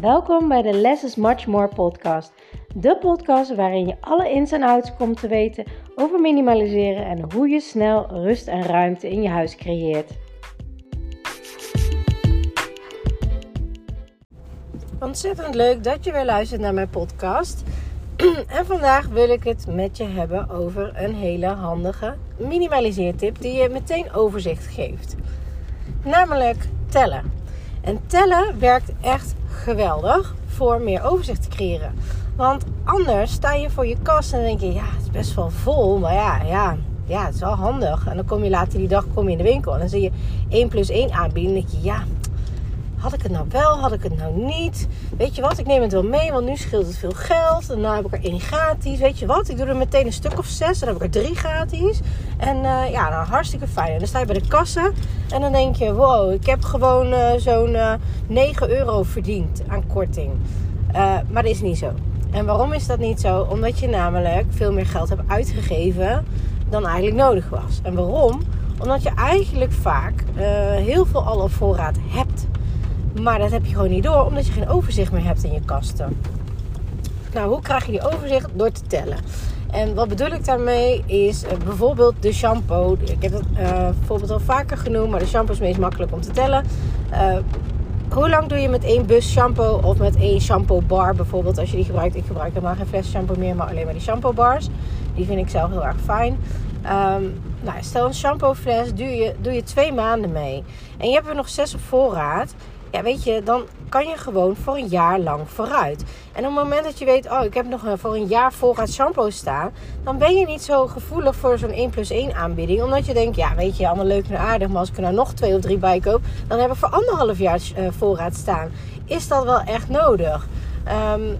Welkom bij de Less is Much More podcast. De podcast waarin je alle ins en outs komt te weten over minimaliseren en hoe je snel rust en ruimte in je huis creëert. Ontzettend leuk dat je weer luistert naar mijn podcast. En vandaag wil ik het met je hebben over een hele handige minimaliseertip die je meteen overzicht geeft. Namelijk tellen. En tellen werkt echt geweldig voor meer overzicht te creëren. Want anders sta je voor je kast en denk je, ja, het is best wel vol, maar ja, ja, ja, het is wel handig. En dan kom je later die dag kom je in de winkel en dan zie je 1 plus 1 aanbieden. En denk je, ja, had ik het nou wel, had ik het nou niet? Weet je wat, ik neem het wel mee, want nu scheelt het veel geld. En heb ik er één gratis. Weet je wat, ik doe er meteen een stuk of zes. Dan heb ik er drie gratis. En uh, ja, nou hartstikke fijn. En dan sta je bij de kassa en dan denk je, wow, ik heb gewoon uh, zo'n uh, eh, 9 euro verdiend aan korting. maar dat is niet zo. En waarom is dat niet zo? Omdat je namelijk veel meer geld hebt uitgegeven dan eigenlijk nodig was. En waarom? Omdat je eigenlijk vaak heel veel al op voorraad hebt. Maar dat heb je gewoon niet door, omdat je geen overzicht meer hebt in je kasten. Nou, hoe krijg je die overzicht? Door te tellen. En wat bedoel ik daarmee is uh, bijvoorbeeld de shampoo. Ik heb het bijvoorbeeld al vaker genoemd, maar de shampoo is meest makkelijk om te tellen. Uh, hoe lang doe je met één bus shampoo of met één shampoo bar bijvoorbeeld als je die gebruikt? Ik gebruik helemaal geen fles shampoo meer, maar alleen maar die shampoo bars. Die vind ik zelf heel erg fijn. Um, nou, stel een shampoo fles, doe je, doe je twee maanden mee. En je hebt er nog zes op voorraad ja, weet je, dan kan je gewoon voor een jaar lang vooruit. En op het moment dat je weet, oh, ik heb nog voor een jaar voorraad shampoo staan, dan ben je niet zo gevoelig voor zo'n 1 plus 1 aanbieding. Omdat je denkt, ja, weet je, allemaal leuk en aardig, maar als ik er nou nog twee of drie bij koop, dan heb ik voor anderhalf jaar uh, voorraad staan. Is dat wel echt nodig? Um,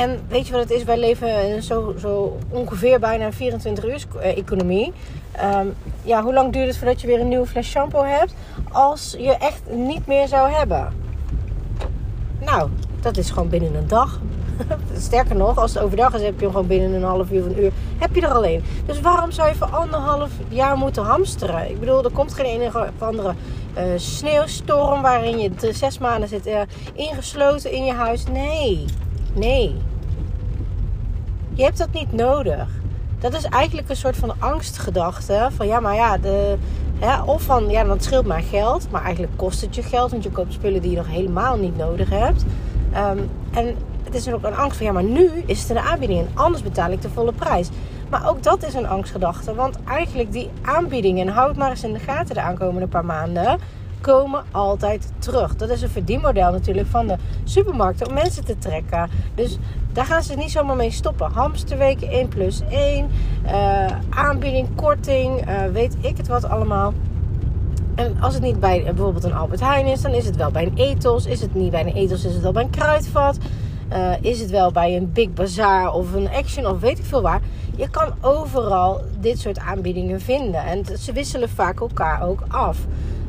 en weet je wat het is? Wij leven zo, zo ongeveer bijna een 24 uur economie. Ehm, ja, hoe lang duurt het voordat je weer een nieuwe fles shampoo hebt? Als je echt niet meer zou hebben. Nou, dat is gewoon binnen een dag. Sterker nog, als het overdag is, heb je hem gewoon binnen een half uur of een uur. Heb je er alleen. Dus waarom zou je voor anderhalf jaar moeten hamsteren? Ik bedoel, er komt geen enige of andere uh, sneeuwstorm waarin je zes maanden zit uh, ingesloten in je huis. Nee. Nee. Je hebt dat niet nodig. Dat is eigenlijk een soort van angstgedachte. Van ja, maar ja, de, ja, of van ja, dat scheelt maar geld. Maar eigenlijk kost het je geld. Want je koopt spullen die je nog helemaal niet nodig hebt. Um, en het is ook een angst van ja, maar nu is het een aanbieding. En anders betaal ik de volle prijs. Maar ook dat is een angstgedachte. Want eigenlijk die aanbiedingen, en houd maar eens in de gaten de aankomende paar maanden komen altijd terug. Dat is een verdienmodel natuurlijk van de supermarkten om mensen te trekken. Dus daar gaan ze niet zomaar mee stoppen. Hamsterweken 1 plus 1, uh, eh, aanbieding, korting, uh, weet ik het wat allemaal. En als het niet bij uh, bijvoorbeeld een Albert Heijn is, dan is het wel bij een Ethos. Is het niet bij een Ethos, is het wel bij een Kruidvat. is het wel bij een Big Bazaar of een Action of weet ik veel waar. Je kan overal dit soort aanbiedingen vinden. En ze wisselen vaak elkaar ook af.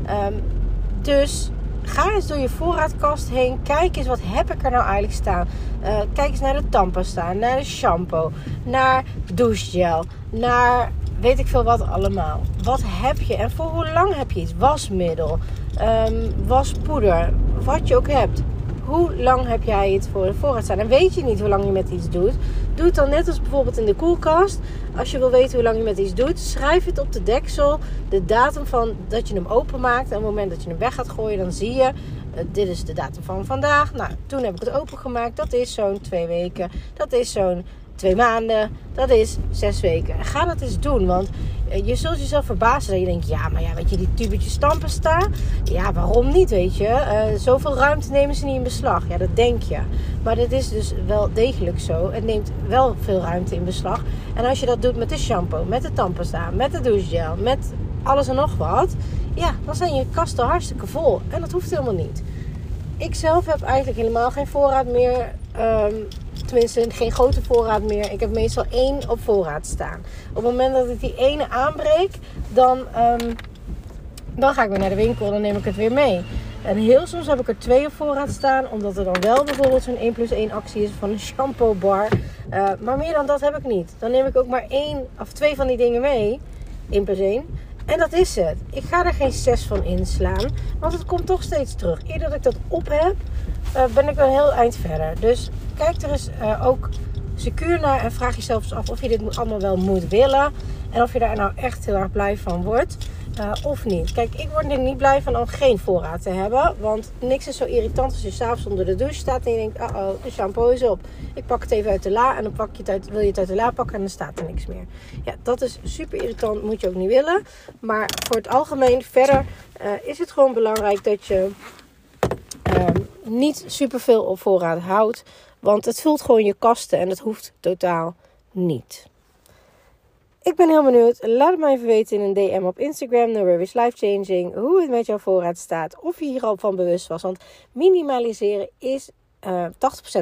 Um, dus ga eens door je voorraadkast heen. Kijk eens wat heb ik er nou eigenlijk staan. Uh, kijk eens naar de tandpasta, naar de shampoo, naar douchegel, naar weet ik veel wat allemaal. Wat heb je en voor hoe lang heb je iets? Wasmiddel, um, waspoeder, wat je ook hebt. Hoe lang heb jij het voor de voorraad staan? En weet je niet hoe lang je met iets doet? Doe het dan net als bijvoorbeeld in de koelkast. Als je wil weten hoe lang je met iets doet, schrijf het op de deksel. De datum van dat je hem openmaakt. En op het moment dat je hem weg gaat gooien, dan zie je. Uh, dit is de datum van vandaag. Nou, toen heb ik het opengemaakt. Dat is zo'n twee weken. Dat is zo'n twee maanden, dat is zes weken. Ga dat eens doen, want eh, je zult jezelf verbazen dat je denkt, ja, maar ja, weet je, die tubetjes staan. Ja, waarom niet, weet je? Uh, zoveel ruimte nemen ze niet in beslag. Ja, dat denk je. Maar dat is dus wel degelijk zo. Het neemt wel veel ruimte in beslag. En als je dat doet met de shampoo, met de tandpasta, met de douchegel, met alles en nog wat. Ja, dan zijn je kasten hartstikke vol. En dat hoeft helemaal niet. Ik zelf heb eigenlijk helemaal geen voorraad meer. Um, tenminste geen grote voorraad meer. Ik heb meestal één op voorraad staan. Op het moment dat ik die ene aanbreek, dan, um, dan ga ik weer naar de winkel dan neem ik het weer mee. En heel soms heb ik er twee op voorraad staan, omdat er dan wel bijvoorbeeld zo'n 1 plus 1 actie is van een shampoo bar. Uh, maar meer dan dat heb ik niet. Dan neem ik ook maar één of twee van die dingen mee, 1 plus 1. En dat is het. Ik ga er geen 6 van inslaan, want het komt toch steeds terug. Eerder dat ik dat op heb, uh, ben ik een heel eind verder. Dus kijk er eens uh, ook secuur naar en vraag jezelf eens af of je dit allemaal wel moet willen. En of je daar nou echt heel erg blij van wordt. Uh, of niet. Kijk, ik word er niet blij van om geen voorraad te hebben. Want niks is zo irritant als je s'avonds onder de douche staat en je denkt: oh, de shampoo is op. Ik pak het even uit de la en dan pak je het uit, wil je het uit de la pakken en dan staat er niks meer. Ja, dat is super irritant, moet je ook niet willen. Maar voor het algemeen, verder uh, is het gewoon belangrijk dat je uh, niet superveel op voorraad houdt. Want het vult gewoon je kasten en dat hoeft totaal niet. Ik ben heel benieuwd. Laat het me even weten in een DM op Instagram. No Worries Life Changing. Hoe het met jouw voorraad staat. Of je hier al van bewust was. Want minimaliseren is uh, eh,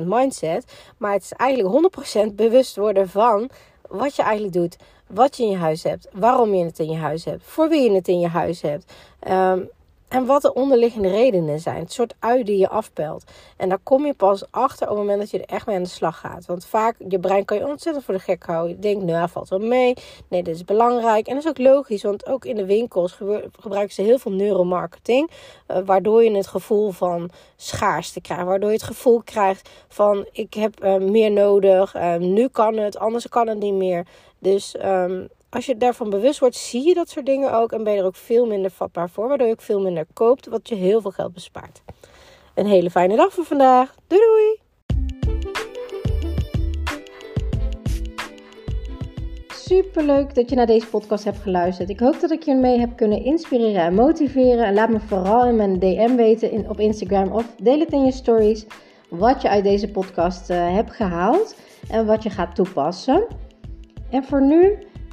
80% mindset. Maar het is eigenlijk 100% bewust worden van wat je eigenlijk doet. Wat je in je huis hebt. Waarom je het in je huis hebt. Voor wie je het in je huis hebt. Um, en wat de onderliggende redenen zijn. Het soort ui die je afpelt. En daar kom je pas achter op het moment dat je er echt mee aan de slag gaat. Want vaak, je brein kan je ontzettend voor de gek houden. Je denkt, nou, valt wel mee. Nee, dit is belangrijk. En dat is ook logisch, want ook in de winkels gebruiken ze heel veel neuromarketing. Uh, waardoor je het gevoel van schaarste krijgt. Waardoor je het gevoel krijgt van, ik heb uh, meer nodig. Uh, nu kan het, anders kan het niet meer. Dus... Um, als je daarvan bewust wordt, zie je dat soort dingen ook. En ben je er ook veel minder vatbaar voor. Waardoor je ook veel minder koopt. Wat je heel veel geld bespaart. Een hele fijne dag voor vandaag. Doei doei! Super leuk dat je naar deze podcast hebt geluisterd. Ik hoop dat ik je mee heb kunnen inspireren en motiveren. En laat me vooral in mijn DM weten in, op Instagram of deel het in je stories. Wat je uit deze podcast uh, hebt gehaald en wat je gaat toepassen. En voor nu